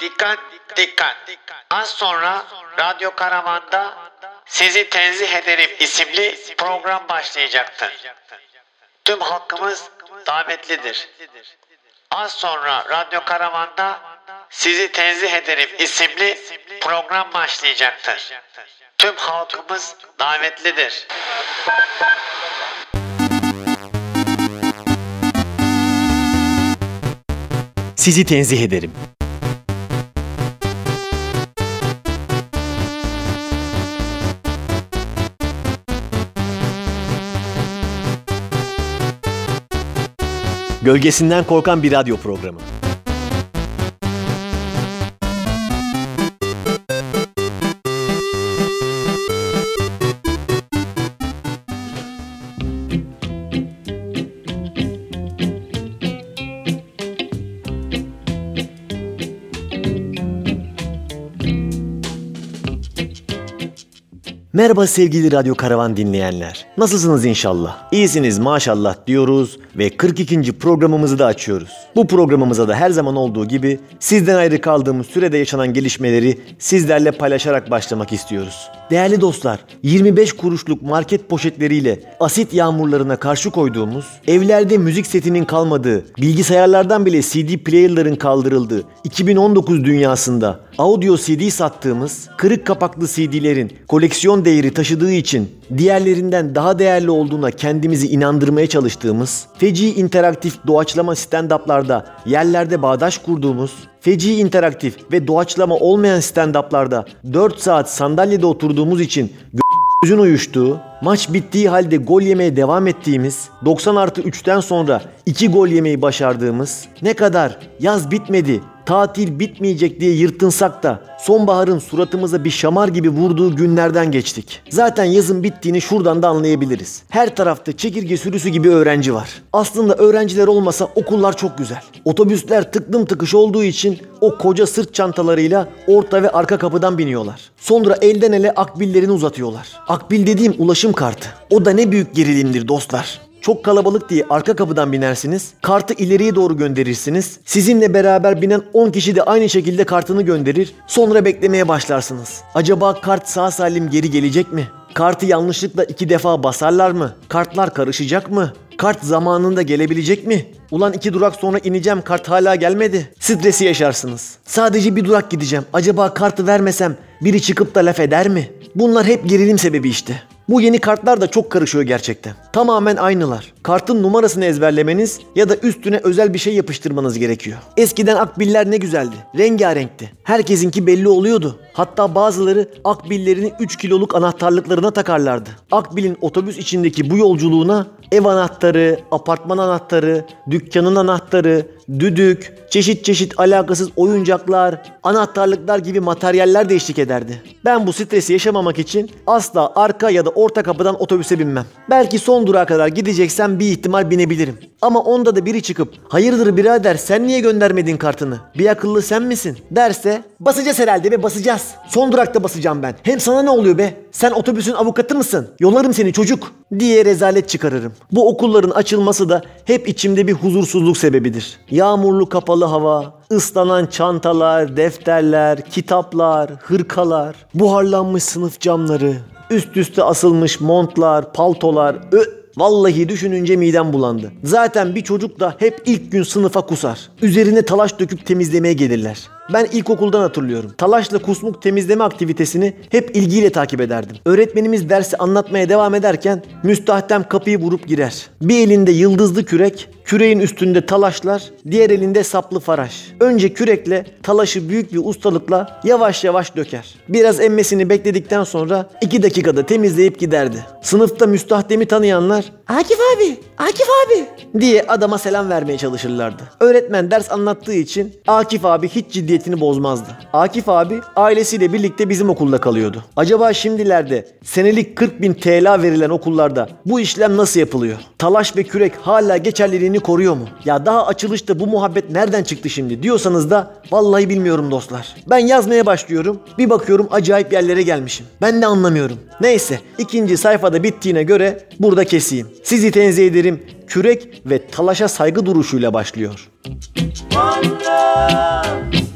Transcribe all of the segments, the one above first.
Dikkat, dikkat. Az sonra Radyo Karavan'da Sizi Tenzih Ederim isimli program başlayacaktır. Tüm halkımız davetlidir. Az sonra Radyo Karavan'da Sizi Tenzih Ederim isimli program başlayacaktır. Tüm halkımız davetlidir. Sizi tenzih ederim. Gölgesinden korkan bir radyo programı. Merhaba sevgili Radyo Karavan dinleyenler. Nasılsınız inşallah? İyisiniz maşallah diyoruz ve 42. programımızı da açıyoruz. Bu programımıza da her zaman olduğu gibi sizden ayrı kaldığımız sürede yaşanan gelişmeleri sizlerle paylaşarak başlamak istiyoruz. Değerli dostlar, 25 kuruşluk market poşetleriyle asit yağmurlarına karşı koyduğumuz, evlerde müzik setinin kalmadığı, bilgisayarlardan bile CD player'ların kaldırıldığı 2019 dünyasında audio CD sattığımız, kırık kapaklı CD'lerin koleksiyon değeri taşıdığı için diğerlerinden daha değerli olduğuna kendimizi inandırmaya çalıştığımız, feci interaktif doğaçlama stand-up'larda yerlerde bağdaş kurduğumuz, feci interaktif ve doğaçlama olmayan stand-up'larda 4 saat sandalyede oturduğumuz için gözün uyuştuğu, maç bittiği halde gol yemeye devam ettiğimiz, 90 artı 3'ten sonra 2 gol yemeyi başardığımız, ne kadar yaz bitmedi, tatil bitmeyecek diye yırtınsak da sonbaharın suratımıza bir şamar gibi vurduğu günlerden geçtik. Zaten yazın bittiğini şuradan da anlayabiliriz. Her tarafta çekirge sürüsü gibi öğrenci var. Aslında öğrenciler olmasa okullar çok güzel. Otobüsler tıklım tıkış olduğu için o koca sırt çantalarıyla orta ve arka kapıdan biniyorlar. Sonra elden ele akbillerini uzatıyorlar. Akbil dediğim ulaşım kartı. O da ne büyük gerilimdir dostlar. Çok kalabalık diye arka kapıdan binersiniz. Kartı ileriye doğru gönderirsiniz. Sizinle beraber binen 10 kişi de aynı şekilde kartını gönderir. Sonra beklemeye başlarsınız. Acaba kart sağ salim geri gelecek mi? Kartı yanlışlıkla iki defa basarlar mı? Kartlar karışacak mı? Kart zamanında gelebilecek mi? Ulan iki durak sonra ineceğim kart hala gelmedi. Stresi yaşarsınız. Sadece bir durak gideceğim. Acaba kartı vermesem biri çıkıp da laf eder mi? Bunlar hep gerilim sebebi işte. Bu yeni kartlar da çok karışıyor gerçekten. Tamamen aynılar. Kartın numarasını ezberlemeniz ya da üstüne özel bir şey yapıştırmanız gerekiyor. Eskiden akbiller ne güzeldi. Rengarenkti. Herkesinki belli oluyordu. Hatta bazıları akbillerini 3 kiloluk anahtarlıklarına takarlardı. Akbil'in otobüs içindeki bu yolculuğuna ev anahtarı, apartman anahtarı, dükkanın anahtarı, düdük, çeşit çeşit alakasız oyuncaklar, anahtarlıklar gibi materyaller de eşlik ederdi. Ben bu stresi yaşamamak için asla arka ya da orta kapıdan otobüse binmem. Belki son durağa kadar gideceksem bir ihtimal binebilirim. Ama onda da biri çıkıp hayırdır birader sen niye göndermedin kartını? Bir akıllı sen misin? Derse basacağız herhalde be basacağız. Son durakta basacağım ben. Hem sana ne oluyor be? Sen otobüsün avukatı mısın? Yolarım seni çocuk diye rezalet çıkarırım. Bu okulların açılması da hep içimde bir huzursuzluk sebebidir. Yağmurlu kapalı hava, ıslanan çantalar, defterler, kitaplar, hırkalar, buharlanmış sınıf camları, üst üste asılmış montlar, paltolar, ö Vallahi düşününce midem bulandı. Zaten bir çocuk da hep ilk gün sınıfa kusar. Üzerine talaş döküp temizlemeye gelirler. Ben ilkokuldan hatırlıyorum. Talaşla kusmuk temizleme aktivitesini hep ilgiyle takip ederdim. Öğretmenimiz dersi anlatmaya devam ederken müstahdem kapıyı vurup girer. Bir elinde yıldızlı kürek, küreğin üstünde talaşlar, diğer elinde saplı faraş. Önce kürekle talaşı büyük bir ustalıkla yavaş yavaş döker. Biraz emmesini bekledikten sonra iki dakikada temizleyip giderdi. Sınıfta müstahdemi tanıyanlar Akif abi, Akif abi diye adama selam vermeye çalışırlardı. Öğretmen ders anlattığı için Akif abi hiç ciddiyetini bozmazdı. Akif abi ailesiyle birlikte bizim okulda kalıyordu. Acaba şimdilerde senelik 40 bin TL verilen okullarda bu işlem nasıl yapılıyor? Talaş ve kürek hala geçerliliğini koruyor mu? Ya daha açılışta bu muhabbet nereden çıktı şimdi diyorsanız da vallahi bilmiyorum dostlar. Ben yazmaya başlıyorum. Bir bakıyorum acayip yerlere gelmişim. Ben de anlamıyorum. Neyse ikinci sayfada bittiğine göre burada keseyim. Sizi tenzih ederim. Kürek ve talaşa saygı duruşuyla başlıyor. One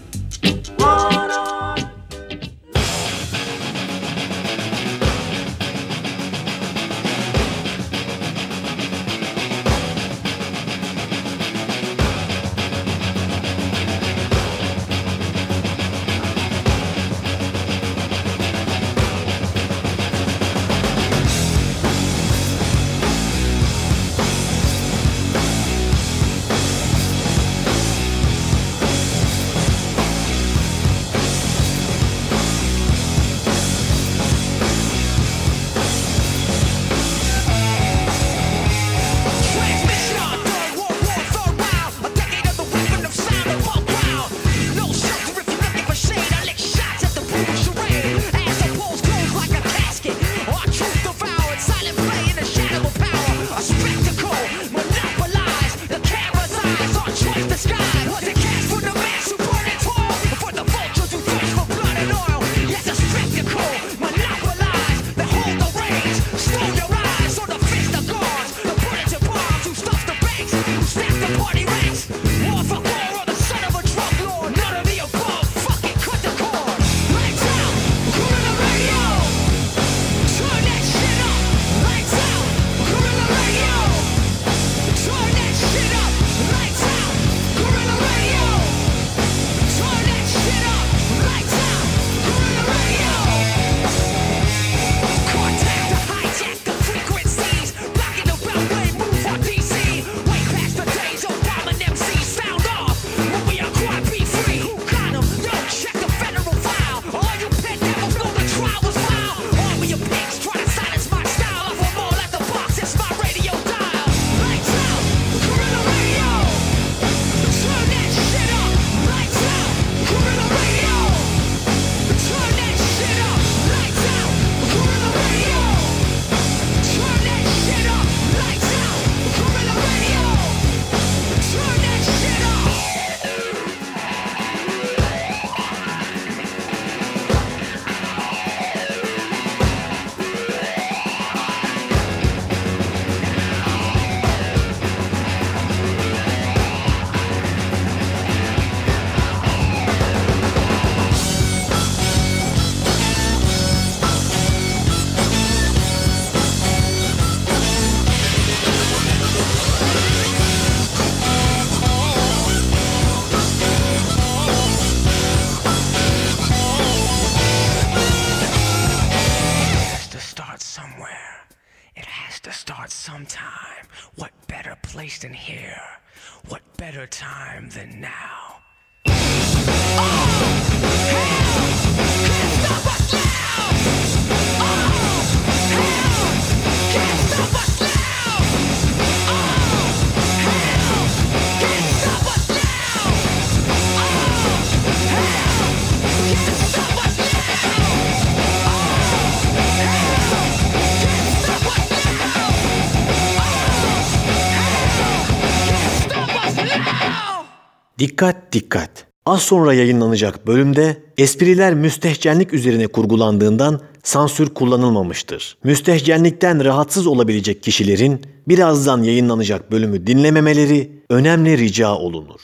Dikkat dikkat. Az sonra yayınlanacak bölümde espriler müstehcenlik üzerine kurgulandığından sansür kullanılmamıştır. Müstehcenlikten rahatsız olabilecek kişilerin birazdan yayınlanacak bölümü dinlememeleri önemli rica olunur.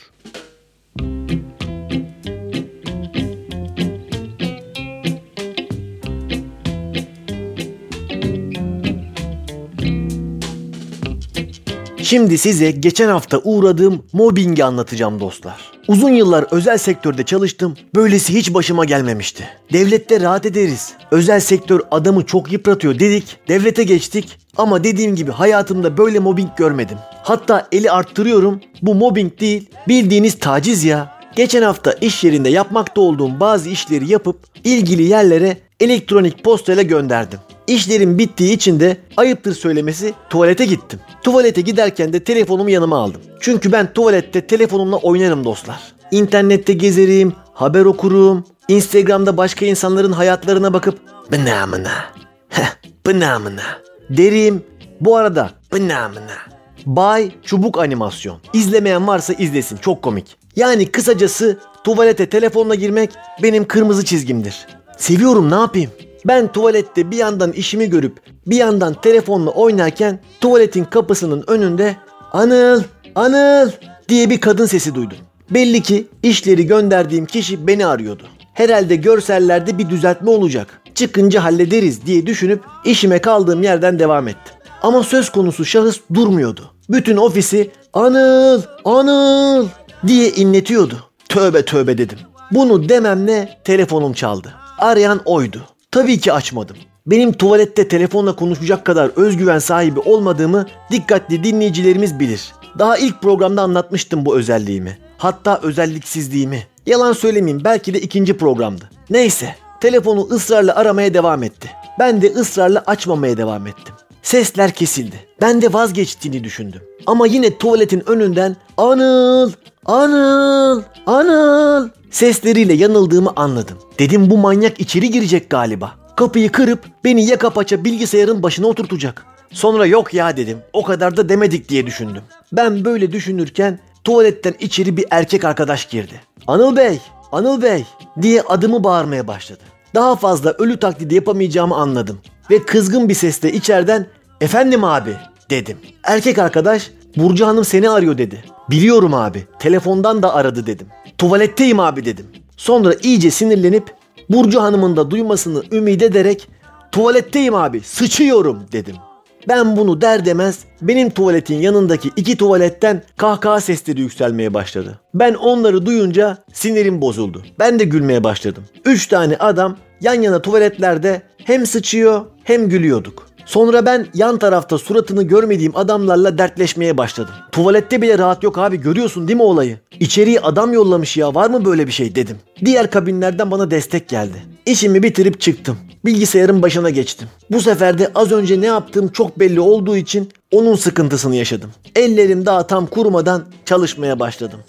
Şimdi size geçen hafta uğradığım mobbingi anlatacağım dostlar. Uzun yıllar özel sektörde çalıştım. Böylesi hiç başıma gelmemişti. Devlette rahat ederiz. Özel sektör adamı çok yıpratıyor dedik. Devlete geçtik. Ama dediğim gibi hayatımda böyle mobbing görmedim. Hatta eli arttırıyorum. Bu mobbing değil, bildiğiniz taciz ya. Geçen hafta iş yerinde yapmakta olduğum bazı işleri yapıp ilgili yerlere elektronik postayla gönderdim. İşlerim bittiği için de ayıptır söylemesi tuvalete gittim. Tuvalete giderken de telefonumu yanıma aldım. Çünkü ben tuvalette telefonumla oynarım dostlar. İnternette gezerim, haber okurum, Instagram'da başka insanların hayatlarına bakıp bınamına, bınamına derim. Bu arada bınamına. Bay Çubuk Animasyon. İzlemeyen varsa izlesin çok komik. Yani kısacası tuvalete telefonla girmek benim kırmızı çizgimdir. Seviyorum ne yapayım? Ben tuvalette bir yandan işimi görüp bir yandan telefonla oynarken tuvaletin kapısının önünde Anıl, Anıl diye bir kadın sesi duydum. Belli ki işleri gönderdiğim kişi beni arıyordu. Herhalde görsellerde bir düzeltme olacak. Çıkınca hallederiz diye düşünüp işime kaldığım yerden devam ettim. Ama söz konusu şahıs durmuyordu. Bütün ofisi Anıl, Anıl diye inletiyordu. Tövbe tövbe dedim. Bunu dememle telefonum çaldı. Arayan oydu. Tabii ki açmadım. Benim tuvalette telefonla konuşacak kadar özgüven sahibi olmadığımı dikkatli dinleyicilerimiz bilir. Daha ilk programda anlatmıştım bu özelliğimi. Hatta özelliksizliğimi. Yalan söylemeyeyim belki de ikinci programdı. Neyse telefonu ısrarla aramaya devam etti. Ben de ısrarla açmamaya devam ettim. Sesler kesildi. Ben de vazgeçtiğini düşündüm. Ama yine tuvaletin önünden Anıl, Anıl, Anıl sesleriyle yanıldığımı anladım. Dedim bu manyak içeri girecek galiba. Kapıyı kırıp beni yaka paça bilgisayarın başına oturtacak. Sonra yok ya dedim. O kadar da demedik diye düşündüm. Ben böyle düşünürken tuvaletten içeri bir erkek arkadaş girdi. Anıl Bey, Anıl Bey diye adımı bağırmaya başladı. Daha fazla ölü taklidi yapamayacağımı anladım. Ve kızgın bir sesle içeriden efendim abi dedim. Erkek arkadaş Burcu Hanım seni arıyor dedi. Biliyorum abi. Telefondan da aradı dedim. Tuvaletteyim abi dedim. Sonra iyice sinirlenip Burcu Hanım'ın da duymasını ümit ederek tuvaletteyim abi sıçıyorum dedim. Ben bunu der demez benim tuvaletin yanındaki iki tuvaletten kahkaha sesleri yükselmeye başladı. Ben onları duyunca sinirim bozuldu. Ben de gülmeye başladım. Üç tane adam yan yana tuvaletlerde hem sıçıyor hem gülüyorduk. Sonra ben yan tarafta suratını görmediğim adamlarla dertleşmeye başladım. Tuvalette bile rahat yok abi görüyorsun değil mi olayı? İçeriye adam yollamış ya var mı böyle bir şey dedim. Diğer kabinlerden bana destek geldi. İşimi bitirip çıktım. Bilgisayarın başına geçtim. Bu sefer de az önce ne yaptığım çok belli olduğu için onun sıkıntısını yaşadım. Ellerim daha tam kurumadan çalışmaya başladım.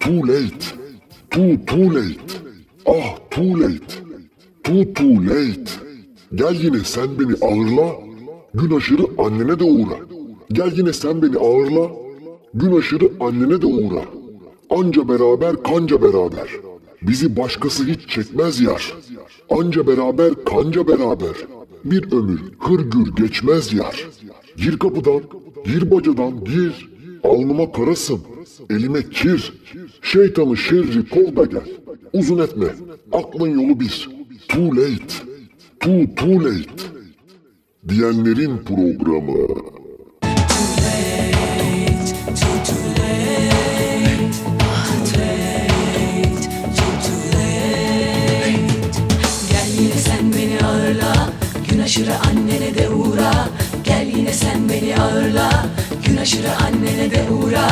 Too late. Too too late. Ah too late. Too too late. Gel yine sen beni ağırla. Gün aşırı annene de uğra. Gel yine sen beni ağırla. Gün aşırı annene de uğra. Anca beraber kanca beraber. Bizi başkası hiç çekmez yar. Anca beraber kanca beraber. Bir ömür hırgür geçmez yar. Gir kapıdan, gir bacadan gir. Alnıma karasın, elime kir. Şeytanı şerri kov da gel. Uzun etme, aklın yolu bir. Too late, too too late. Diyenlerin programı. Aşırı annene de uğra. Gel yine sen beni ağırla. Gün aşırı annene de uğra.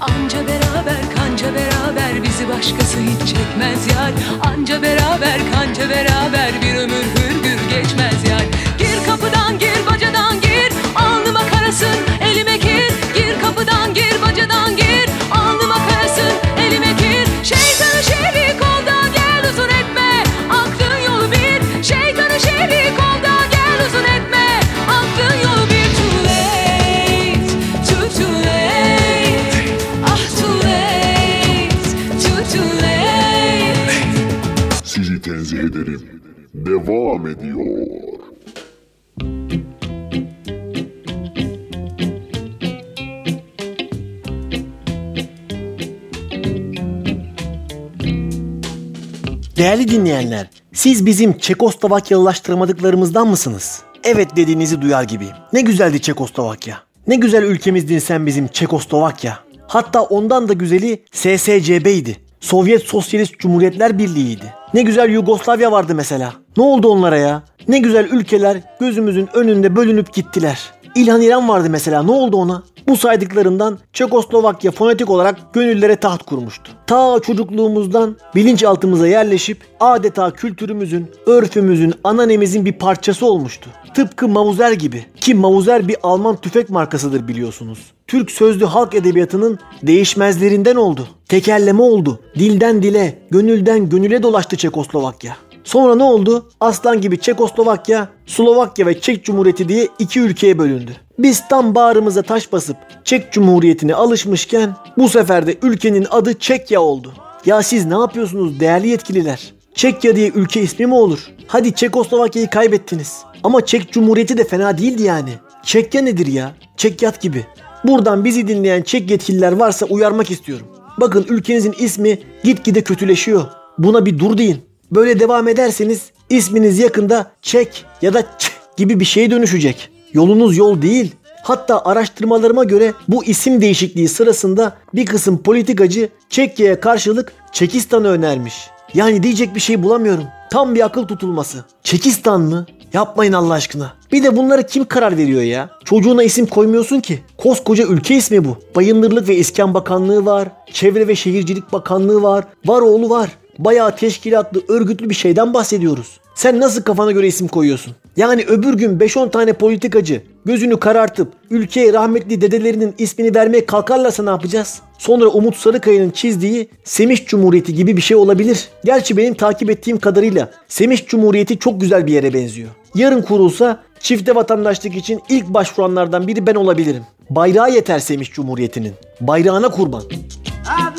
Anca beraber kanca beraber Bizi başkası hiç çekmez yar. Anca beraber kanca beraber Bir ömür hürgür geçmez yar. Gir kapıdan gir bacadan gir. Alnıma karasın elime gir. Gir kapıdan gir Devam ediyor. Değerli dinleyenler, siz bizim Çekoslovakyalılaştırmadıklarımızdan mısınız? Evet dediğinizi duyar gibiyim. Ne güzeldi Çekoslovakya. Ne güzel ülkemizdin sen bizim Çekoslovakya. Hatta ondan da güzeli SSCB'ydi. Sovyet Sosyalist Cumhuriyetler Birliği'ydi. Ne güzel Yugoslavya vardı mesela. Ne oldu onlara ya? Ne güzel ülkeler gözümüzün önünde bölünüp gittiler. İlhan İran vardı mesela ne oldu ona? Bu saydıklarından Çekoslovakya fonetik olarak gönüllere taht kurmuştu. Ta çocukluğumuzdan bilinçaltımıza yerleşip adeta kültürümüzün, örfümüzün, ananemizin bir parçası olmuştu. Tıpkı Mauser gibi. Ki Mauser bir Alman tüfek markasıdır biliyorsunuz. Türk sözlü halk edebiyatının değişmezlerinden oldu. Tekerleme oldu. Dilden dile, gönülden gönüle dolaştı Çekoslovakya. Sonra ne oldu? Aslan gibi Çekoslovakya, Slovakya ve Çek Cumhuriyeti diye iki ülkeye bölündü. Biz tam bağrımıza taş basıp Çek Cumhuriyeti'ne alışmışken bu sefer de ülkenin adı Çekya oldu. Ya siz ne yapıyorsunuz değerli yetkililer? Çekya diye ülke ismi mi olur? Hadi Çekoslovakya'yı kaybettiniz. Ama Çek Cumhuriyeti de fena değildi yani. Çekya nedir ya? Çekyat gibi. Buradan bizi dinleyen Çek yetkililer varsa uyarmak istiyorum. Bakın ülkenizin ismi gitgide kötüleşiyor. Buna bir dur deyin. Böyle devam ederseniz isminiz yakında Çek ya da Ç gibi bir şeye dönüşecek. Yolunuz yol değil. Hatta araştırmalarıma göre bu isim değişikliği sırasında bir kısım politikacı Çekya'ya karşılık Çekistan'ı önermiş. Yani diyecek bir şey bulamıyorum. Tam bir akıl tutulması. Çekistan mı? Yapmayın Allah aşkına. Bir de bunlara kim karar veriyor ya? Çocuğuna isim koymuyorsun ki. Koskoca ülke ismi bu. Bayındırlık ve İskan Bakanlığı var. Çevre ve Şehircilik Bakanlığı var. Var oğlu var. Bayağı teşkilatlı, örgütlü bir şeyden bahsediyoruz. Sen nasıl kafana göre isim koyuyorsun? Yani öbür gün 5-10 tane politikacı gözünü karartıp ülkeye rahmetli dedelerinin ismini vermeye kalkarlarsa ne yapacağız? Sonra Umut Sarıkaya'nın çizdiği Semiş Cumhuriyeti gibi bir şey olabilir. Gerçi benim takip ettiğim kadarıyla Semiş Cumhuriyeti çok güzel bir yere benziyor. Yarın kurulsa çifte vatandaşlık için ilk başvuranlardan biri ben olabilirim. Bayrağı yeter Semiş Cumhuriyeti'nin. Bayrağına kurban. Have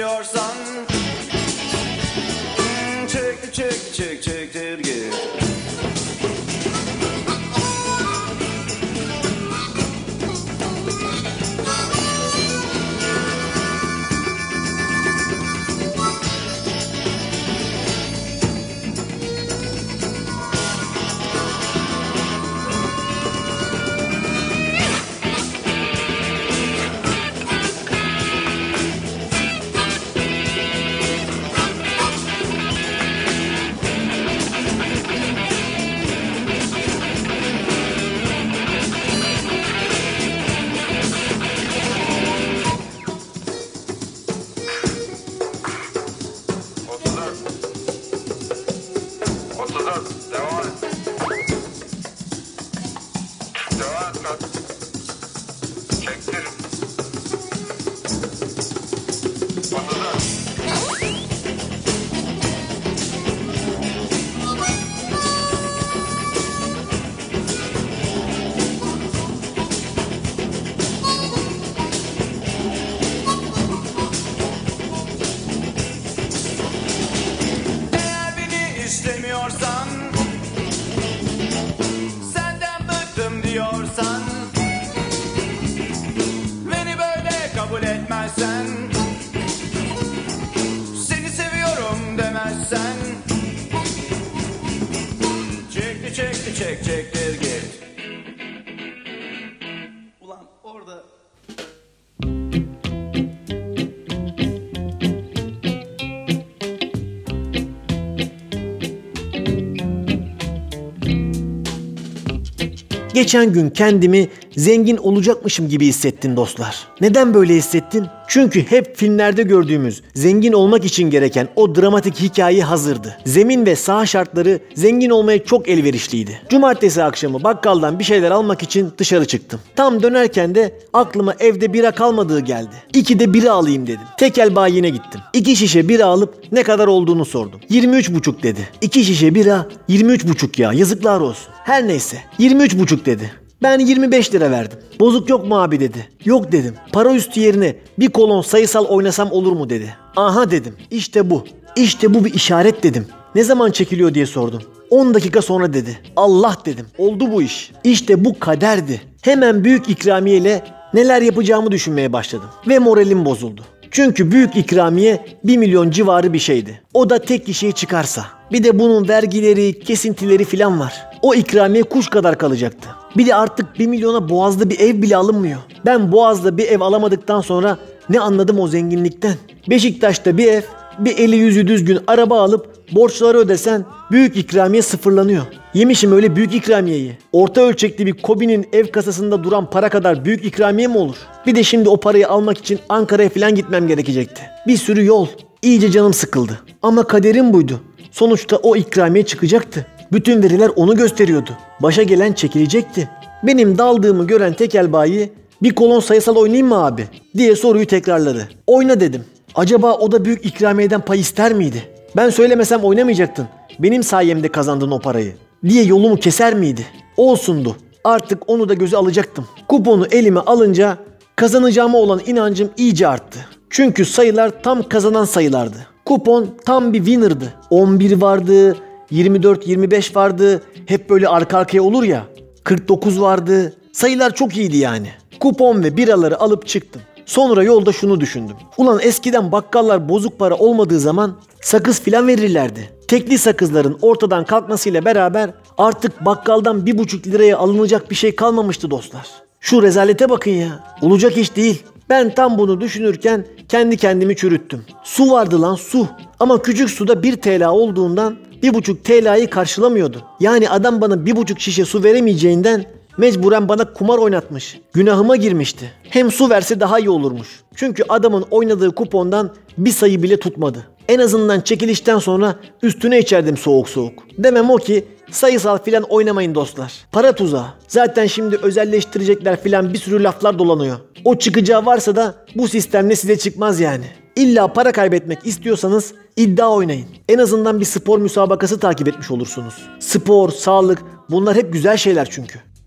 istiyorsan Geçen gün kendimi zengin olacakmışım gibi hissettim dostlar. Neden böyle hissettim? Çünkü hep filmlerde gördüğümüz zengin olmak için gereken o dramatik hikaye hazırdı. Zemin ve saha şartları zengin olmaya çok elverişliydi. Cumartesi akşamı bakkaldan bir şeyler almak için dışarı çıktım. Tam dönerken de aklıma evde bira kalmadığı geldi. İki de bira alayım dedim. Tekel bayine gittim. İki şişe bira alıp ne kadar olduğunu sordum. 23,5 dedi. İki şişe bira 23,5 ya yazıklar olsun. Her neyse 23,5 dedi. Ben 25 lira verdim. Bozuk yok mu abi dedi. Yok dedim. Para üstü yerine bir kolon sayısal oynasam olur mu dedi. Aha dedim. İşte bu. İşte bu bir işaret dedim. Ne zaman çekiliyor diye sordum. 10 dakika sonra dedi. Allah dedim. Oldu bu iş. İşte bu kaderdi. Hemen büyük ikramiyeyle neler yapacağımı düşünmeye başladım. Ve moralim bozuldu. Çünkü büyük ikramiye 1 milyon civarı bir şeydi. O da tek kişiye çıkarsa. Bir de bunun vergileri, kesintileri filan var. O ikramiye kuş kadar kalacaktı. Bir de artık 1 milyona Boğaz'da bir ev bile alınmıyor. Ben Boğaz'da bir ev alamadıktan sonra ne anladım o zenginlikten. Beşiktaş'ta bir ev, bir eli yüzü düzgün araba alıp borçları ödesen büyük ikramiye sıfırlanıyor. Yemişim öyle büyük ikramiyeyi. Orta ölçekli bir Kobi'nin ev kasasında duran para kadar büyük ikramiye mi olur? Bir de şimdi o parayı almak için Ankara'ya falan gitmem gerekecekti. Bir sürü yol. İyice canım sıkıldı. Ama kaderim buydu. Sonuçta o ikramiye çıkacaktı. Bütün veriler onu gösteriyordu. Başa gelen çekilecekti. Benim daldığımı gören tekel bayi bir kolon sayısal oynayayım mı abi diye soruyu tekrarladı. Oyna dedim. Acaba o da büyük ikramiyeden pay ister miydi? Ben söylemesem oynamayacaktın. Benim sayemde kazandın o parayı. Diye yolumu keser miydi? Olsundu. Artık onu da göze alacaktım. Kuponu elime alınca kazanacağıma olan inancım iyice arttı. Çünkü sayılar tam kazanan sayılardı. Kupon tam bir winner'dı. 11 vardı, 24, 25 vardı. Hep böyle arka arkaya olur ya. 49 vardı. Sayılar çok iyiydi yani. Kupon ve biraları alıp çıktım. Sonra yolda şunu düşündüm. Ulan eskiden bakkallar bozuk para olmadığı zaman sakız filan verirlerdi. Tekli sakızların ortadan kalkmasıyla beraber artık bakkaldan bir buçuk liraya alınacak bir şey kalmamıştı dostlar. Şu rezalete bakın ya. Olacak iş değil. Ben tam bunu düşünürken kendi kendimi çürüttüm. Su vardı lan su. Ama küçük suda 1 TL olduğundan 1,5 TL'yi karşılamıyordu. Yani adam bana 1,5 şişe su veremeyeceğinden mecburen bana kumar oynatmış. Günahıma girmişti. Hem su verse daha iyi olurmuş. Çünkü adamın oynadığı kupondan bir sayı bile tutmadı. En azından çekilişten sonra üstüne içerdim soğuk soğuk. Demem o ki sayısal filan oynamayın dostlar. Para tuzağı. Zaten şimdi özelleştirecekler filan bir sürü laflar dolanıyor. O çıkacağı varsa da bu sistemle size çıkmaz yani. İlla para kaybetmek istiyorsanız iddia oynayın. En azından bir spor müsabakası takip etmiş olursunuz. Spor, sağlık bunlar hep güzel şeyler çünkü.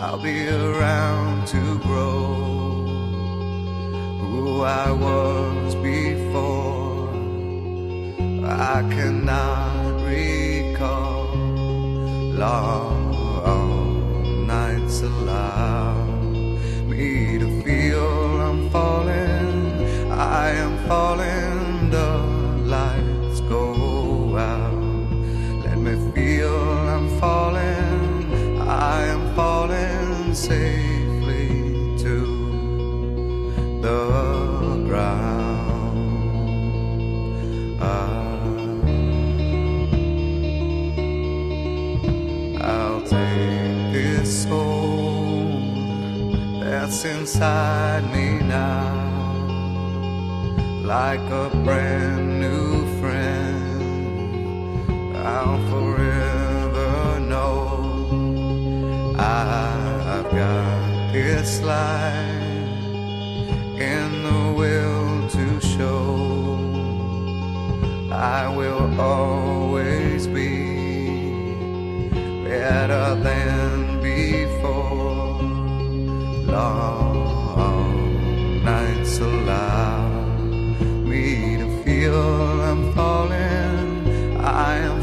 I'll be around to grow who I was before. I cannot recall long inside me now, like a brand new friend. I'll forever know I've got this life in the will to show. I will always smile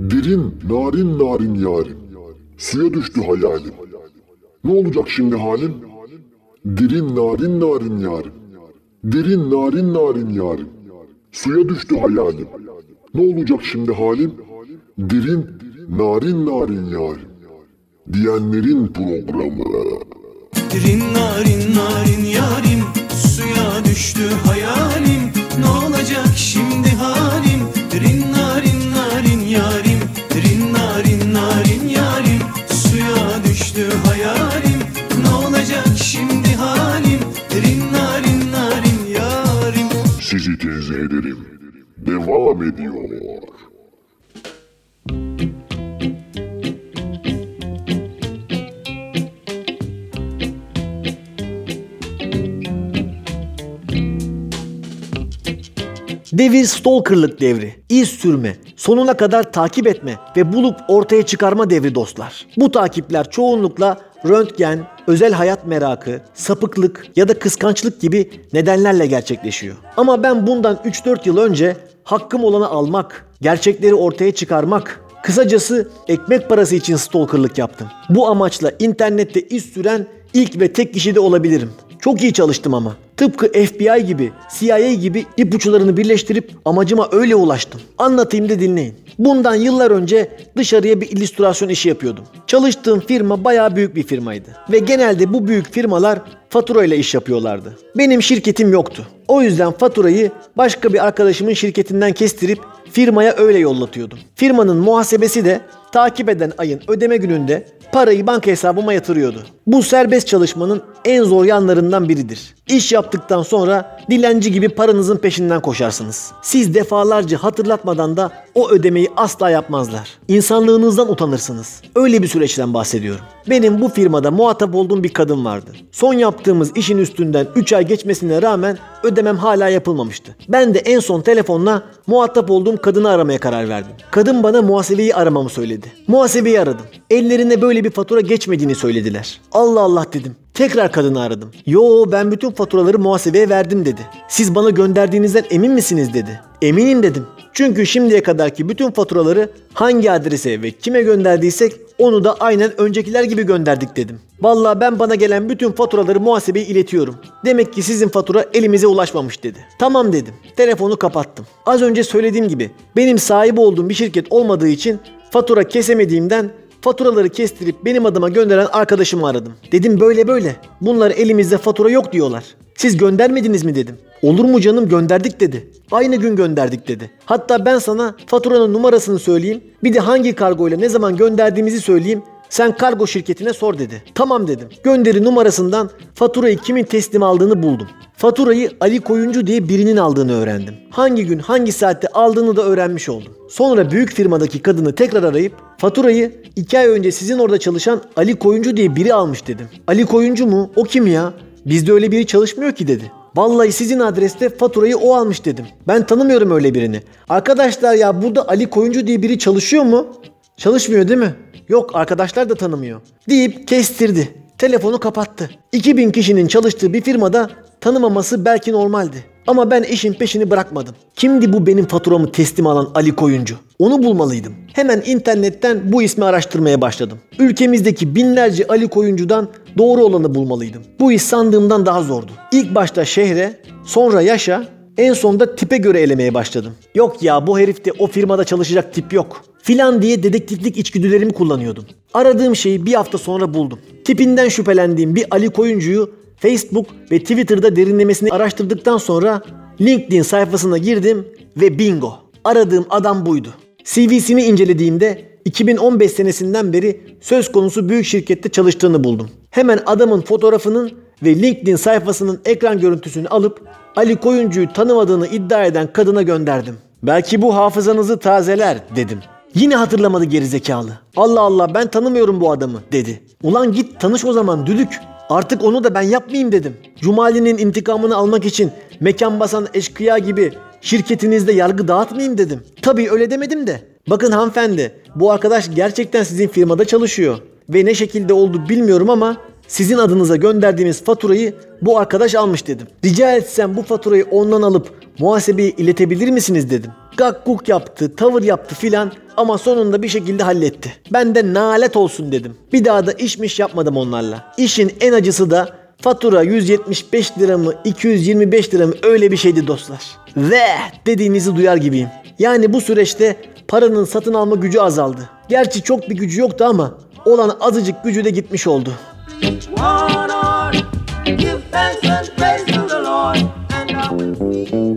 Derin, narin narin yarim. Suya düştü hayalim. Ne olacak şimdi halim? Derin, narin narin yarim. Derin, narin narin yarim. Suya düştü hayalim. Ne olacak şimdi halim? Derin, narin narin yarim. diyenlerin programı. Rinna rinna rin yarim Suya düştü hayalim Ne olacak şimdi Tenzih ederim. Devam ediyor. Devir stalkerlık devri. İz sürme, sonuna kadar takip etme ve bulup ortaya çıkarma devri dostlar. Bu takipler çoğunlukla röntgen, özel hayat merakı, sapıklık ya da kıskançlık gibi nedenlerle gerçekleşiyor. Ama ben bundan 3-4 yıl önce hakkım olanı almak, gerçekleri ortaya çıkarmak, kısacası ekmek parası için stalkerlık yaptım. Bu amaçla internette iz süren ilk ve tek kişi de olabilirim. Çok iyi çalıştım ama. Tıpkı FBI gibi, CIA gibi ipuçlarını birleştirip amacıma öyle ulaştım. Anlatayım da dinleyin. Bundan yıllar önce dışarıya bir illüstrasyon işi yapıyordum. Çalıştığım firma bayağı büyük bir firmaydı. Ve genelde bu büyük firmalar fatura ile iş yapıyorlardı. Benim şirketim yoktu. O yüzden faturayı başka bir arkadaşımın şirketinden kestirip firmaya öyle yollatıyordum. Firmanın muhasebesi de takip eden ayın ödeme gününde parayı banka hesabıma yatırıyordu. Bu serbest çalışmanın en zor yanlarından biridir. İş yaptıktan sonra dilenci gibi paranızın peşinden koşarsınız. Siz defalarca hatırlatmadan da o ödemeyi asla yapmazlar. İnsanlığınızdan utanırsınız. Öyle bir süreçten bahsediyorum. Benim bu firmada muhatap olduğum bir kadın vardı. Son yaptığımız işin üstünden 3 ay geçmesine rağmen ödemem hala yapılmamıştı. Ben de en son telefonla muhatap olduğum kadını aramaya karar verdim. Kadın bana muhasebeyi aramamı söyledi. Muhasebeyi aradım. Ellerine böyle bir fatura geçmediğini söylediler. Allah Allah dedim. Tekrar kadını aradım. Yo ben bütün faturaları muhasebeye verdim dedi. Siz bana gönderdiğinizden emin misiniz dedi. Eminim dedim. Çünkü şimdiye kadarki bütün faturaları hangi adrese ve kime gönderdiysek onu da aynen öncekiler gibi gönderdik dedim. Vallahi ben bana gelen bütün faturaları muhasebeye iletiyorum. Demek ki sizin fatura elimize ulaşmamış dedi. Tamam dedim. Telefonu kapattım. Az önce söylediğim gibi benim sahibi olduğum bir şirket olmadığı için fatura kesemediğimden Faturaları kestirip benim adıma gönderen arkadaşımı aradım. Dedim böyle böyle. Bunlar elimizde fatura yok diyorlar. Siz göndermediniz mi dedim. Olur mu canım gönderdik dedi. Aynı gün gönderdik dedi. Hatta ben sana faturanın numarasını söyleyeyim. Bir de hangi kargoyla ne zaman gönderdiğimizi söyleyeyim. Sen kargo şirketine sor dedi. Tamam dedim. Gönderi numarasından faturayı kimin teslim aldığını buldum. Faturayı Ali Koyuncu diye birinin aldığını öğrendim. Hangi gün hangi saatte aldığını da öğrenmiş oldum. Sonra büyük firmadaki kadını tekrar arayıp faturayı 2 ay önce sizin orada çalışan Ali Koyuncu diye biri almış dedim. Ali Koyuncu mu? O kim ya? Bizde öyle biri çalışmıyor ki dedi. Vallahi sizin adreste faturayı o almış dedim. Ben tanımıyorum öyle birini. Arkadaşlar ya burada Ali Koyuncu diye biri çalışıyor mu? Çalışmıyor değil mi? Yok arkadaşlar da tanımıyor. Deyip kestirdi. Telefonu kapattı. 2000 kişinin çalıştığı bir firmada tanımaması belki normaldi. Ama ben işin peşini bırakmadım. Kimdi bu benim faturamı teslim alan Ali Koyuncu? Onu bulmalıydım. Hemen internetten bu ismi araştırmaya başladım. Ülkemizdeki binlerce Ali Koyuncu'dan doğru olanı bulmalıydım. Bu iş sandığımdan daha zordu. İlk başta şehre, sonra yaşa, en sonda tipe göre elemeye başladım. Yok ya bu herifte o firmada çalışacak tip yok. Filan diye dedektiflik içgüdülerimi kullanıyordum. Aradığım şeyi bir hafta sonra buldum. Tipinden şüphelendiğim bir Ali Koyuncu'yu Facebook ve Twitter'da derinlemesine araştırdıktan sonra LinkedIn sayfasına girdim ve bingo. Aradığım adam buydu. CV'sini incelediğimde 2015 senesinden beri söz konusu büyük şirkette çalıştığını buldum. Hemen adamın fotoğrafının ve LinkedIn sayfasının ekran görüntüsünü alıp Ali Koyuncu'yu tanımadığını iddia eden kadına gönderdim. Belki bu hafızanızı tazeler dedim. Yine hatırlamadı gerizekalı. Allah Allah ben tanımıyorum bu adamı dedi. Ulan git tanış o zaman düdük. Artık onu da ben yapmayayım dedim. Cumali'nin intikamını almak için mekan basan eşkıya gibi şirketinizde yargı dağıtmayayım dedim. Tabii öyle demedim de. Bakın hanımefendi bu arkadaş gerçekten sizin firmada çalışıyor. Ve ne şekilde oldu bilmiyorum ama sizin adınıza gönderdiğimiz faturayı bu arkadaş almış dedim. Rica etsem bu faturayı ondan alıp muhasebeye iletebilir misiniz dedim. Gak guk yaptı, tavır yaptı filan ama sonunda bir şekilde halletti. Ben de nalet olsun dedim. Bir daha da işmiş yapmadım onlarla. İşin en acısı da fatura 175 lira mı 225 lira mı öyle bir şeydi dostlar. Ve dediğinizi duyar gibiyim. Yani bu süreçte paranın satın alma gücü azaldı. Gerçi çok bir gücü yoktu ama olan azıcık gücü de gitmiş oldu. One on, give thanks and praise to the Lord. And I will I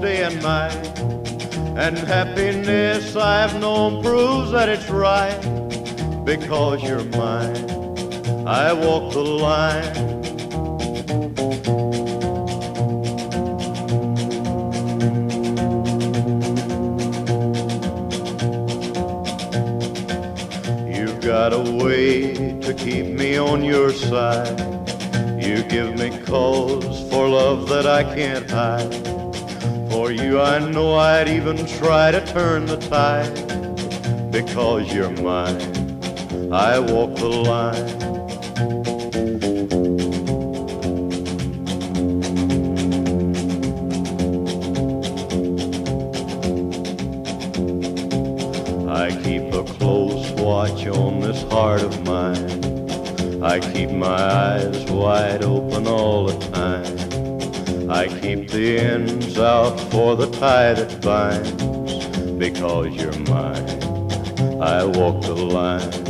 day and night. And happiness I've known proves that it's right because you're mine. I walk the line. You've got a way to keep me on your side. You give me cause for love that I can't hide. You, I know I'd even try to turn the tide. Because you're mine, I walk the line. I keep a close watch on this heart of mine. I keep my eyes wide open all the time. I keep the ends out for the tie that binds. Because you're mine, I walk the line.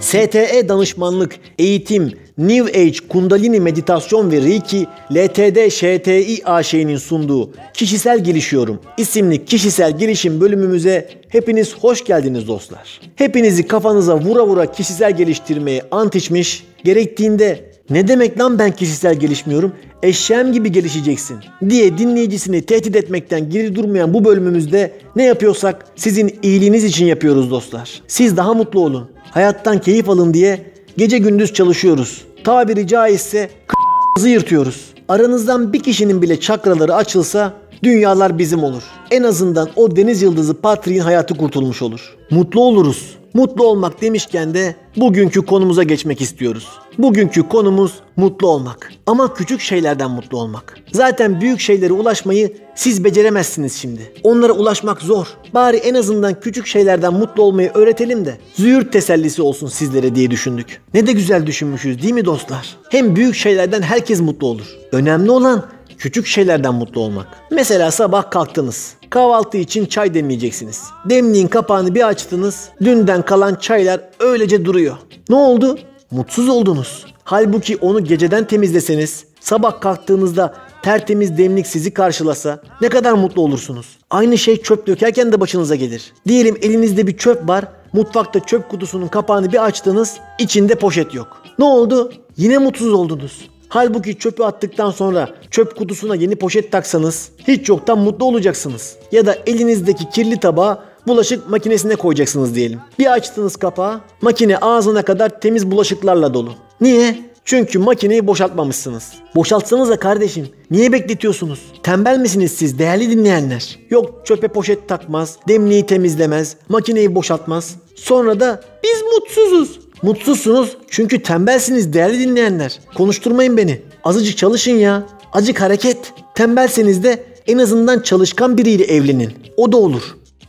STE danışmanlık, eğitim, New Age, Kundalini meditasyon ve Reiki, LTD ŞTİ AŞ'nin sunduğu Kişisel Gelişiyorum isimli kişisel gelişim bölümümüze hepiniz hoş geldiniz dostlar. Hepinizi kafanıza vura vura kişisel geliştirmeye ant içmiş, gerektiğinde ne demek lan ben kişisel gelişmiyorum? Eşeğim gibi gelişeceksin diye dinleyicisini tehdit etmekten geri durmayan bu bölümümüzde ne yapıyorsak sizin iyiliğiniz için yapıyoruz dostlar. Siz daha mutlu olun. Hayattan keyif alın diye gece gündüz çalışıyoruz. Tabiri caizse k***'ımızı yırtıyoruz. Aranızdan bir kişinin bile çakraları açılsa dünyalar bizim olur. En azından o deniz yıldızı Patrick'in hayatı kurtulmuş olur. Mutlu oluruz. Mutlu olmak demişken de bugünkü konumuza geçmek istiyoruz. Bugünkü konumuz mutlu olmak. Ama küçük şeylerden mutlu olmak. Zaten büyük şeylere ulaşmayı siz beceremezsiniz şimdi. Onlara ulaşmak zor. Bari en azından küçük şeylerden mutlu olmayı öğretelim de züğürt tesellisi olsun sizlere diye düşündük. Ne de güzel düşünmüşüz değil mi dostlar? Hem büyük şeylerden herkes mutlu olur. Önemli olan Küçük şeylerden mutlu olmak. Mesela sabah kalktınız. Kahvaltı için çay demleyeceksiniz. Demliğin kapağını bir açtınız. Dünden kalan çaylar öylece duruyor. Ne oldu? Mutsuz oldunuz. Halbuki onu geceden temizleseniz, sabah kalktığınızda tertemiz demlik sizi karşılasa ne kadar mutlu olursunuz. Aynı şey çöp dökerken de başınıza gelir. Diyelim elinizde bir çöp var. Mutfakta çöp kutusunun kapağını bir açtınız. içinde poşet yok. Ne oldu? Yine mutsuz oldunuz. Halbuki çöpü attıktan sonra çöp kutusuna yeni poşet taksanız hiç yoktan mutlu olacaksınız. Ya da elinizdeki kirli tabağı bulaşık makinesine koyacaksınız diyelim. Bir açtınız kapağı, makine ağzına kadar temiz bulaşıklarla dolu. Niye? Çünkü makineyi boşaltmamışsınız. Boşaltsanıza kardeşim. Niye bekletiyorsunuz? Tembel misiniz siz değerli dinleyenler? Yok çöpe poşet takmaz, demliği temizlemez, makineyi boşaltmaz. Sonra da biz mutsuzuz. Mutsuzsunuz çünkü tembelsiniz değerli dinleyenler. Konuşturmayın beni. Azıcık çalışın ya. Azıcık hareket. Tembelseniz de en azından çalışkan biriyle evlenin. O da olur.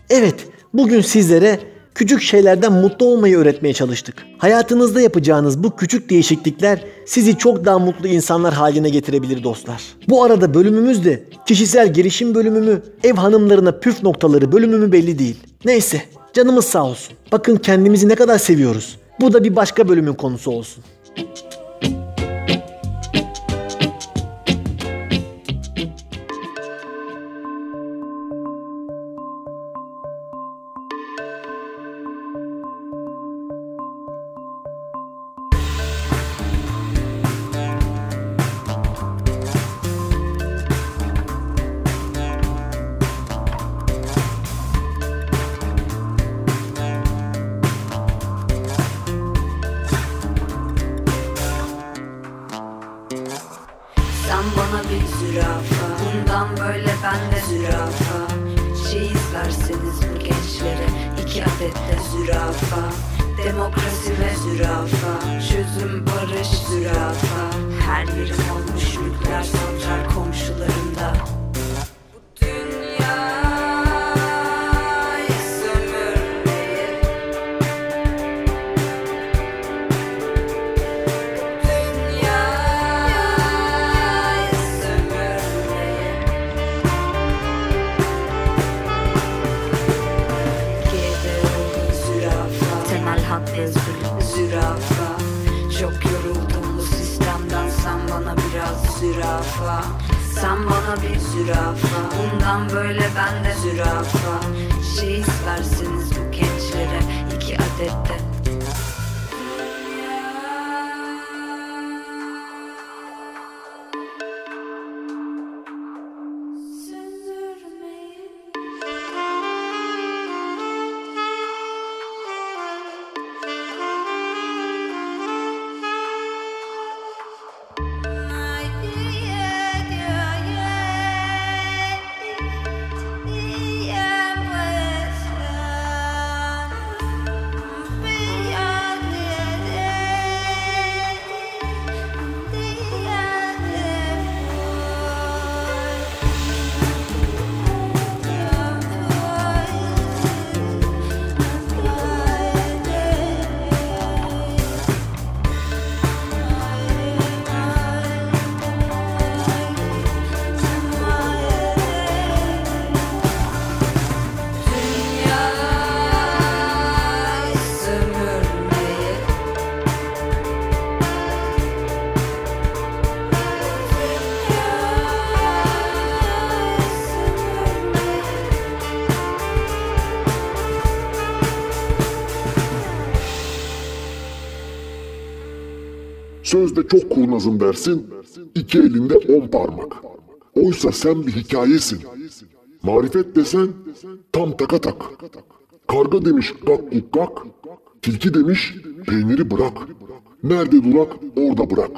Evet, bugün sizlere küçük şeylerden mutlu olmayı öğretmeye çalıştık. Hayatınızda yapacağınız bu küçük değişiklikler sizi çok daha mutlu insanlar haline getirebilir dostlar. Bu arada bölümümüz de kişisel gelişim bölümü mü, ev hanımlarına püf noktaları bölümü mü belli değil. Neyse, canımız sağ olsun. Bakın kendimizi ne kadar seviyoruz. Bu da bir başka bölümün konusu olsun. Sözde çok kurnazım dersin, iki elinde on parmak. Oysa sen bir hikayesin. Marifet desen tam taka tak. Karga demiş gak guk gak, tilki demiş peyniri bırak. Nerede durak orada bırak.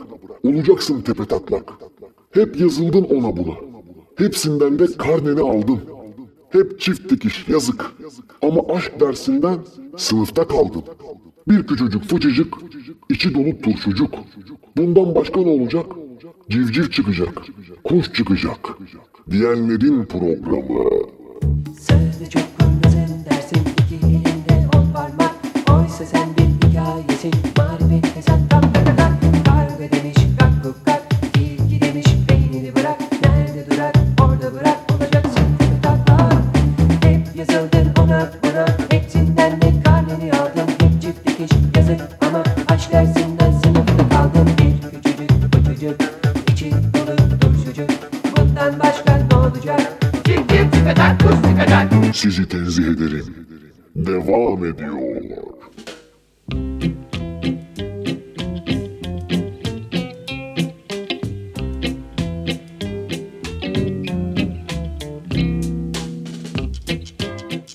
Olacaksın tepe taklak. Hep yazıldın ona buna. Hepsinden de karneni aldın. Hep çift dikiş yazık. Ama aşk dersinden sınıfta kaldın. Bir küçücük fıçıcık, içi dolu turşucuk. Bundan başka ne olacak? Civciv çıkacak, kuş çıkacak. Diyenlerin programı. Sözde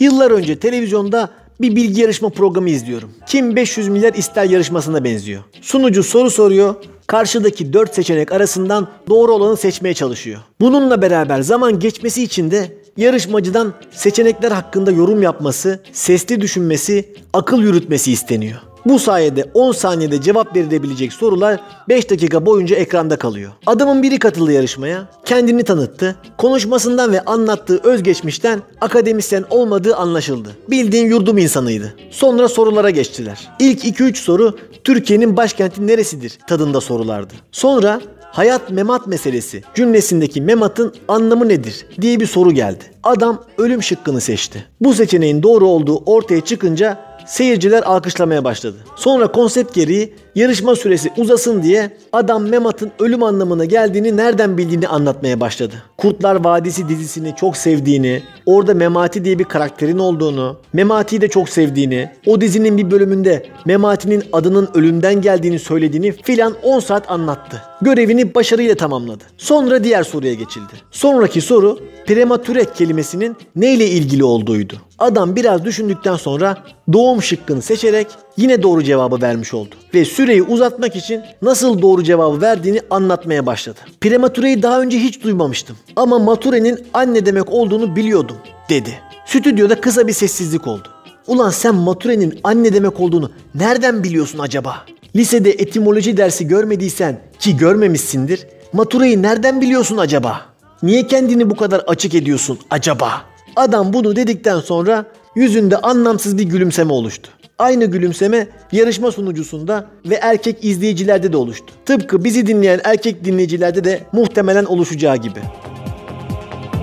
Yıllar önce televizyonda bir bilgi yarışma programı izliyorum. Kim 500 milyar ister yarışmasına benziyor. Sunucu soru soruyor. Karşıdaki 4 seçenek arasından doğru olanı seçmeye çalışıyor. Bununla beraber zaman geçmesi için de yarışmacıdan seçenekler hakkında yorum yapması, sesli düşünmesi, akıl yürütmesi isteniyor. Bu sayede 10 saniyede cevap verilebilecek sorular 5 dakika boyunca ekranda kalıyor. Adamın biri katıldı yarışmaya, kendini tanıttı. Konuşmasından ve anlattığı özgeçmişten akademisyen olmadığı anlaşıldı. Bildiğin yurdum insanıydı. Sonra sorulara geçtiler. İlk 2-3 soru Türkiye'nin başkenti neresidir tadında sorulardı. Sonra hayat memat meselesi cümlesindeki mematın anlamı nedir diye bir soru geldi. Adam ölüm şıkkını seçti. Bu seçeneğin doğru olduğu ortaya çıkınca seyirciler alkışlamaya başladı. Sonra konsept gereği yarışma süresi uzasın diye adam Memat'ın ölüm anlamına geldiğini nereden bildiğini anlatmaya başladı. Kurtlar Vadisi dizisini çok sevdiğini, orada Memati diye bir karakterin olduğunu, Memati'yi de çok sevdiğini, o dizinin bir bölümünde Memati'nin adının ölümden geldiğini söylediğini filan 10 saat anlattı. Görevini başarıyla tamamladı. Sonra diğer soruya geçildi. Sonraki soru prematüre kelimesinin neyle ilgili olduğuydu. Adam biraz düşündükten sonra doğum şıkkını seçerek yine doğru cevabı vermiş oldu. Ve süreyi uzatmak için nasıl doğru cevabı verdiğini anlatmaya başladı. Prematüreyi daha önce hiç duymamıştım. Ama maturenin anne demek olduğunu biliyordum dedi. Stüdyoda kısa bir sessizlik oldu. Ulan sen maturenin anne demek olduğunu nereden biliyorsun acaba? Lisede etimoloji dersi görmediysen ki görmemişsindir. Matureyi nereden biliyorsun acaba? Niye kendini bu kadar açık ediyorsun acaba? Adam bunu dedikten sonra yüzünde anlamsız bir gülümseme oluştu. Aynı gülümseme yarışma sunucusunda ve erkek izleyicilerde de oluştu. Tıpkı bizi dinleyen erkek dinleyicilerde de muhtemelen oluşacağı gibi.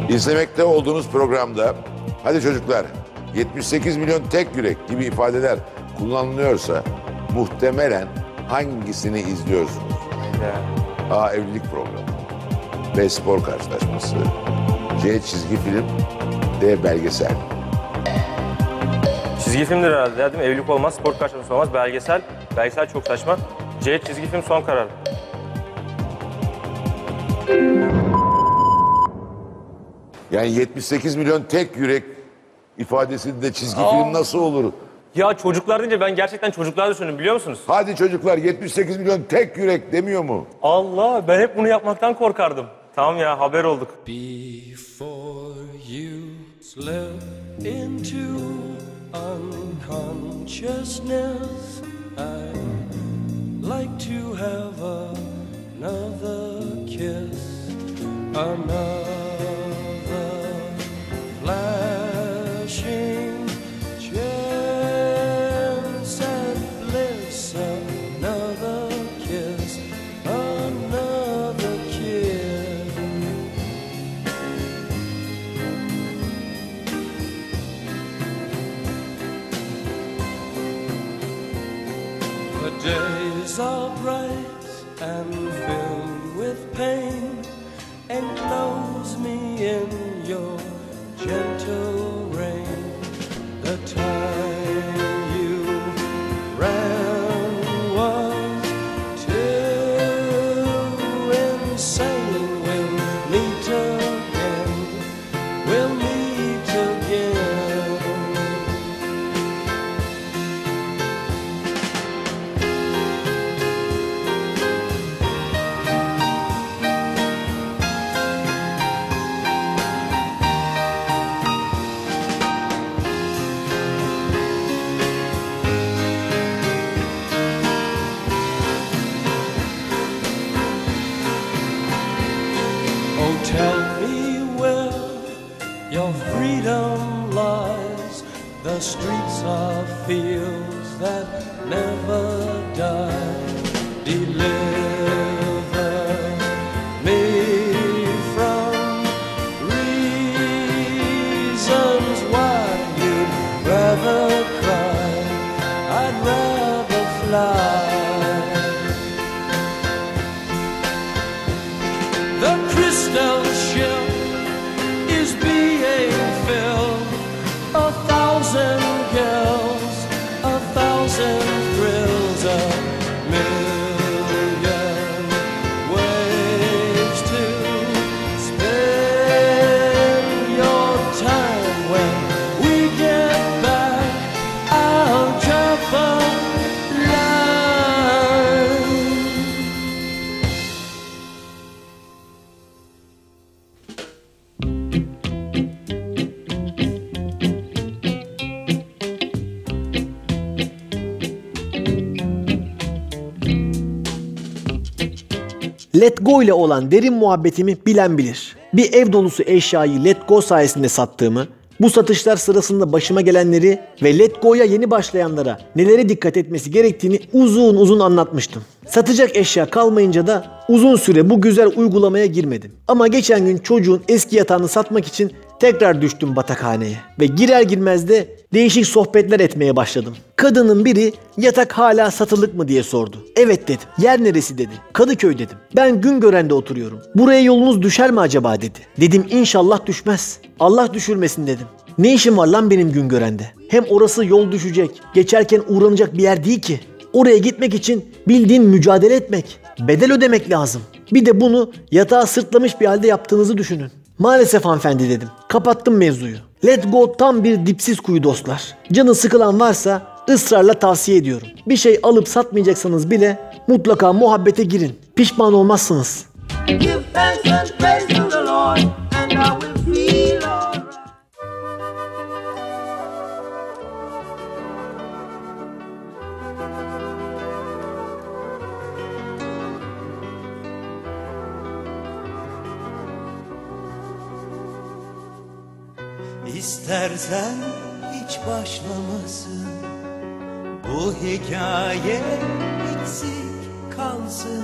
İzlemekte olduğunuz programda hadi çocuklar 78 milyon tek yürek gibi ifadeler kullanılıyorsa muhtemelen hangisini izliyorsunuz? A. Evlilik programı B. Spor karşılaşması C. Çizgi film D. Belgesel Çizgi filmdir herhalde ya değil mi? Evlilik olmaz, spor karşılaşması olmaz, belgesel. Belgesel çok saçma. C çizgi film son karar. Yani 78 milyon tek yürek ifadesinde çizgi film nasıl olur? Ya çocuklar deyince ben gerçekten çocuklar düşündüm biliyor musunuz? Hadi çocuklar 78 milyon tek yürek demiyor mu? Allah ben hep bunu yapmaktan korkardım. Tamam ya haber olduk. Before you slip into unconsciousness, I'd like to have another kiss, another flashing chance at bliss, days are bright and filled with pain. Enclose me in your gentle rain. The time Let Go ile olan derin muhabbetimi bilen bilir. Bir ev dolusu eşyayı Let Go sayesinde sattığımı, bu satışlar sırasında başıma gelenleri ve Let Go'ya yeni başlayanlara nelere dikkat etmesi gerektiğini uzun uzun anlatmıştım. Satacak eşya kalmayınca da uzun süre bu güzel uygulamaya girmedim. Ama geçen gün çocuğun eski yatağını satmak için tekrar düştüm batakhaneye ve girer girmez de değişik sohbetler etmeye başladım. Kadının biri yatak hala satılık mı diye sordu. Evet dedim. Yer neresi dedi. Kadıköy dedim. Ben Güngören'de oturuyorum. Buraya yolunuz düşer mi acaba dedi. Dedim inşallah düşmez. Allah düşürmesin dedim. Ne işim var lan benim Güngören'de? Hem orası yol düşecek, geçerken uğranacak bir yer değil ki. Oraya gitmek için bildiğin mücadele etmek, bedel ödemek lazım. Bir de bunu yatağa sırtlamış bir halde yaptığınızı düşünün. Maalesef hanımefendi dedim. Kapattım mevzuyu. Let go tam bir dipsiz kuyu dostlar. Canı sıkılan varsa ısrarla tavsiye ediyorum. Bir şey alıp satmayacaksanız bile mutlaka muhabbete girin. Pişman olmazsınız. Give thanks and praise to the Lord, and I will feel İstersen hiç başlamasın. Bu hikaye eksik kalsın.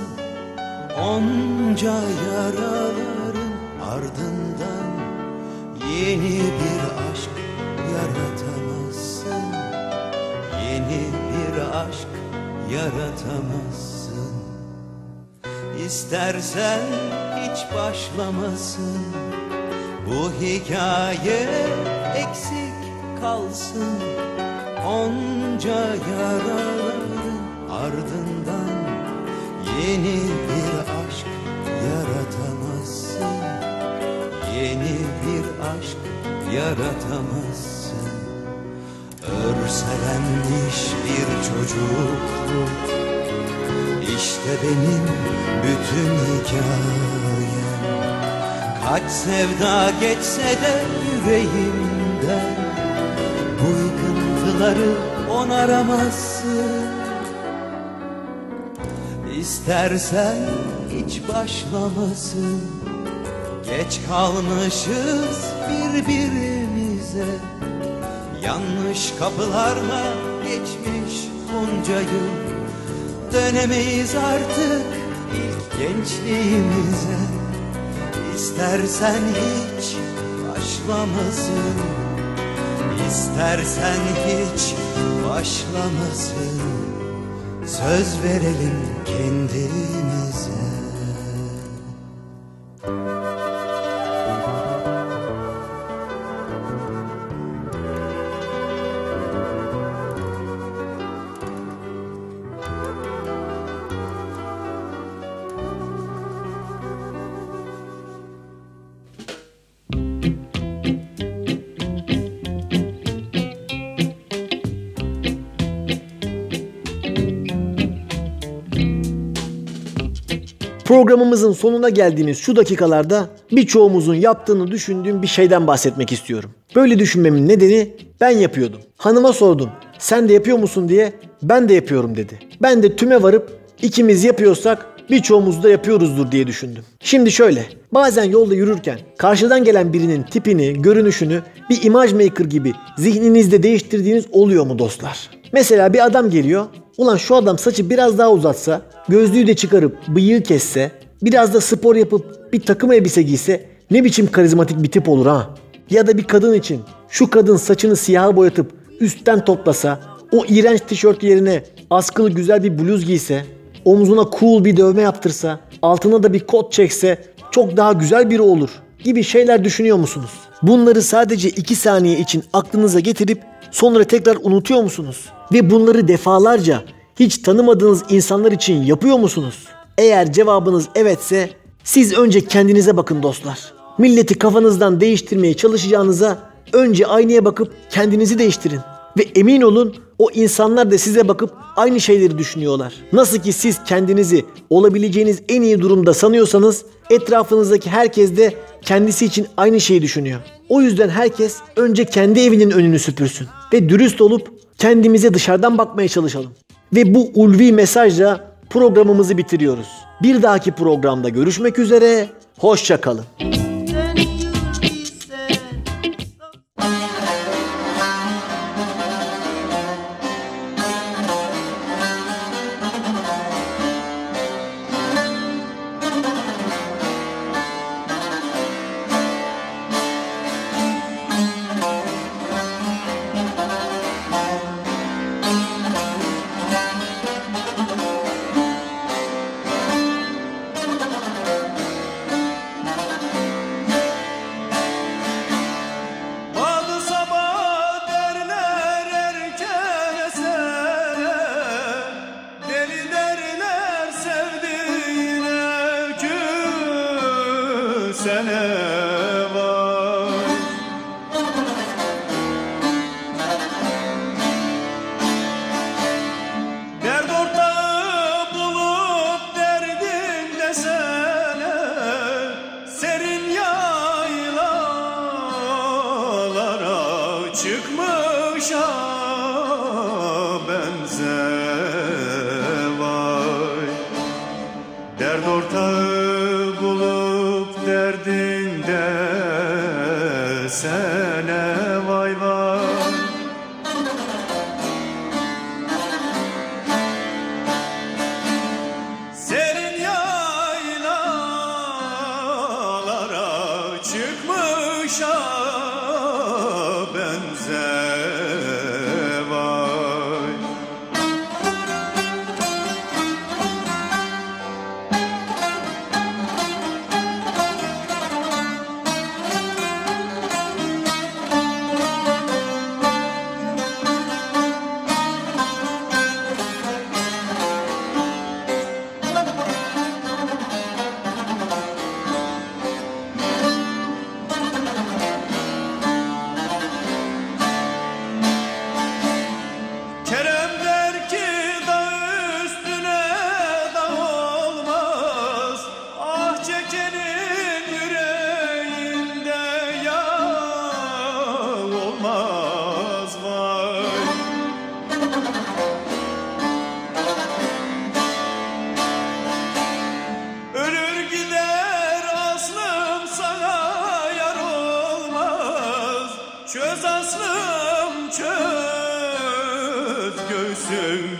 Onca yaraların ardından Yeni bir aşk yaratamazsın. Yeni bir aşk yaratamazsın. İstersen hiç başlamasın bu hikaye eksik kalsın Onca yaraların ardından Yeni bir aşk yaratamazsın. Yeni bir aşk yaratamazsın. Örselenmiş bir çocukluk İşte benim bütün hikayem Kaç sevda geçse de yüreğimden Bu yıkıntıları onaramazsın. İstersen hiç başlamasın. Geç kalmışız birbirimize. Yanlış kapılarla geçmiş bunca yıl Dönemeyiz artık ilk gençliğimize İstersen hiç başlamasın. İstersen hiç başlamasın. Söz verelim kendimize Programımızın sonuna geldiğimiz şu dakikalarda birçoğumuzun yaptığını düşündüğüm bir şeyden bahsetmek istiyorum. Böyle düşünmemin nedeni ben yapıyordum. Hanıma sordum. Sen de yapıyor musun diye ben de yapıyorum dedi. Ben de tüme varıp ikimiz yapıyorsak birçoğumuz da yapıyoruzdur diye düşündüm. Şimdi şöyle, bazen yolda yürürken karşıdan gelen birinin tipini, görünüşünü bir imaj maker gibi zihninizde değiştirdiğiniz oluyor mu dostlar? Mesela bir adam geliyor, ulan şu adam saçı biraz daha uzatsa, gözlüğü de çıkarıp bıyığı kesse, biraz da spor yapıp bir takım elbise giyse ne biçim karizmatik bir tip olur ha? Ya da bir kadın için şu kadın saçını siyaha boyatıp üstten toplasa, o iğrenç tişört yerine askılı güzel bir bluz giyse, omzuna cool bir dövme yaptırsa, altına da bir kot çekse çok daha güzel biri olur gibi şeyler düşünüyor musunuz? Bunları sadece 2 saniye için aklınıza getirip sonra tekrar unutuyor musunuz? Ve bunları defalarca hiç tanımadığınız insanlar için yapıyor musunuz? Eğer cevabınız evetse siz önce kendinize bakın dostlar. Milleti kafanızdan değiştirmeye çalışacağınıza önce aynaya bakıp kendinizi değiştirin. Ve emin olun o insanlar da size bakıp aynı şeyleri düşünüyorlar. Nasıl ki siz kendinizi olabileceğiniz en iyi durumda sanıyorsanız etrafınızdaki herkes de kendisi için aynı şeyi düşünüyor. O yüzden herkes önce kendi evinin önünü süpürsün ve dürüst olup kendimize dışarıdan bakmaya çalışalım. Ve bu ulvi mesajla programımızı bitiriyoruz. Bir dahaki programda görüşmek üzere. Hoşça kalın. sene Çöz aslım çöz göğsün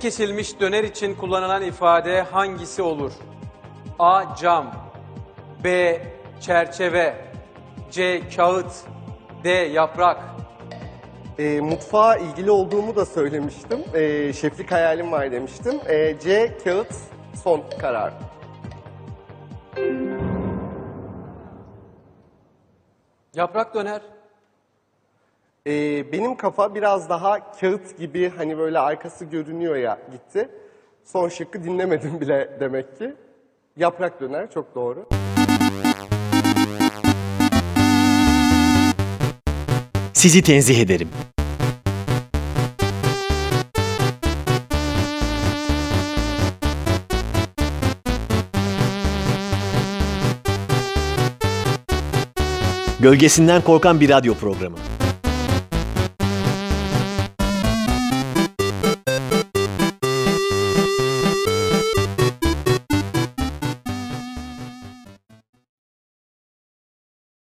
Kesilmiş döner için kullanılan ifade hangisi olur? A. Cam B. Çerçeve C. Kağıt D. Yaprak E, mutfağa ilgili olduğumu da söylemiştim. E, şeflik hayalim var demiştim. E, C kağıt son karar. Yaprak döner. E, benim kafa biraz daha kağıt gibi hani böyle arkası görünüyor ya gitti. Son şıkkı dinlemedim bile demek ki. Yaprak döner çok doğru. Sizi tenzih ederim. Gölgesinden korkan bir radyo programı.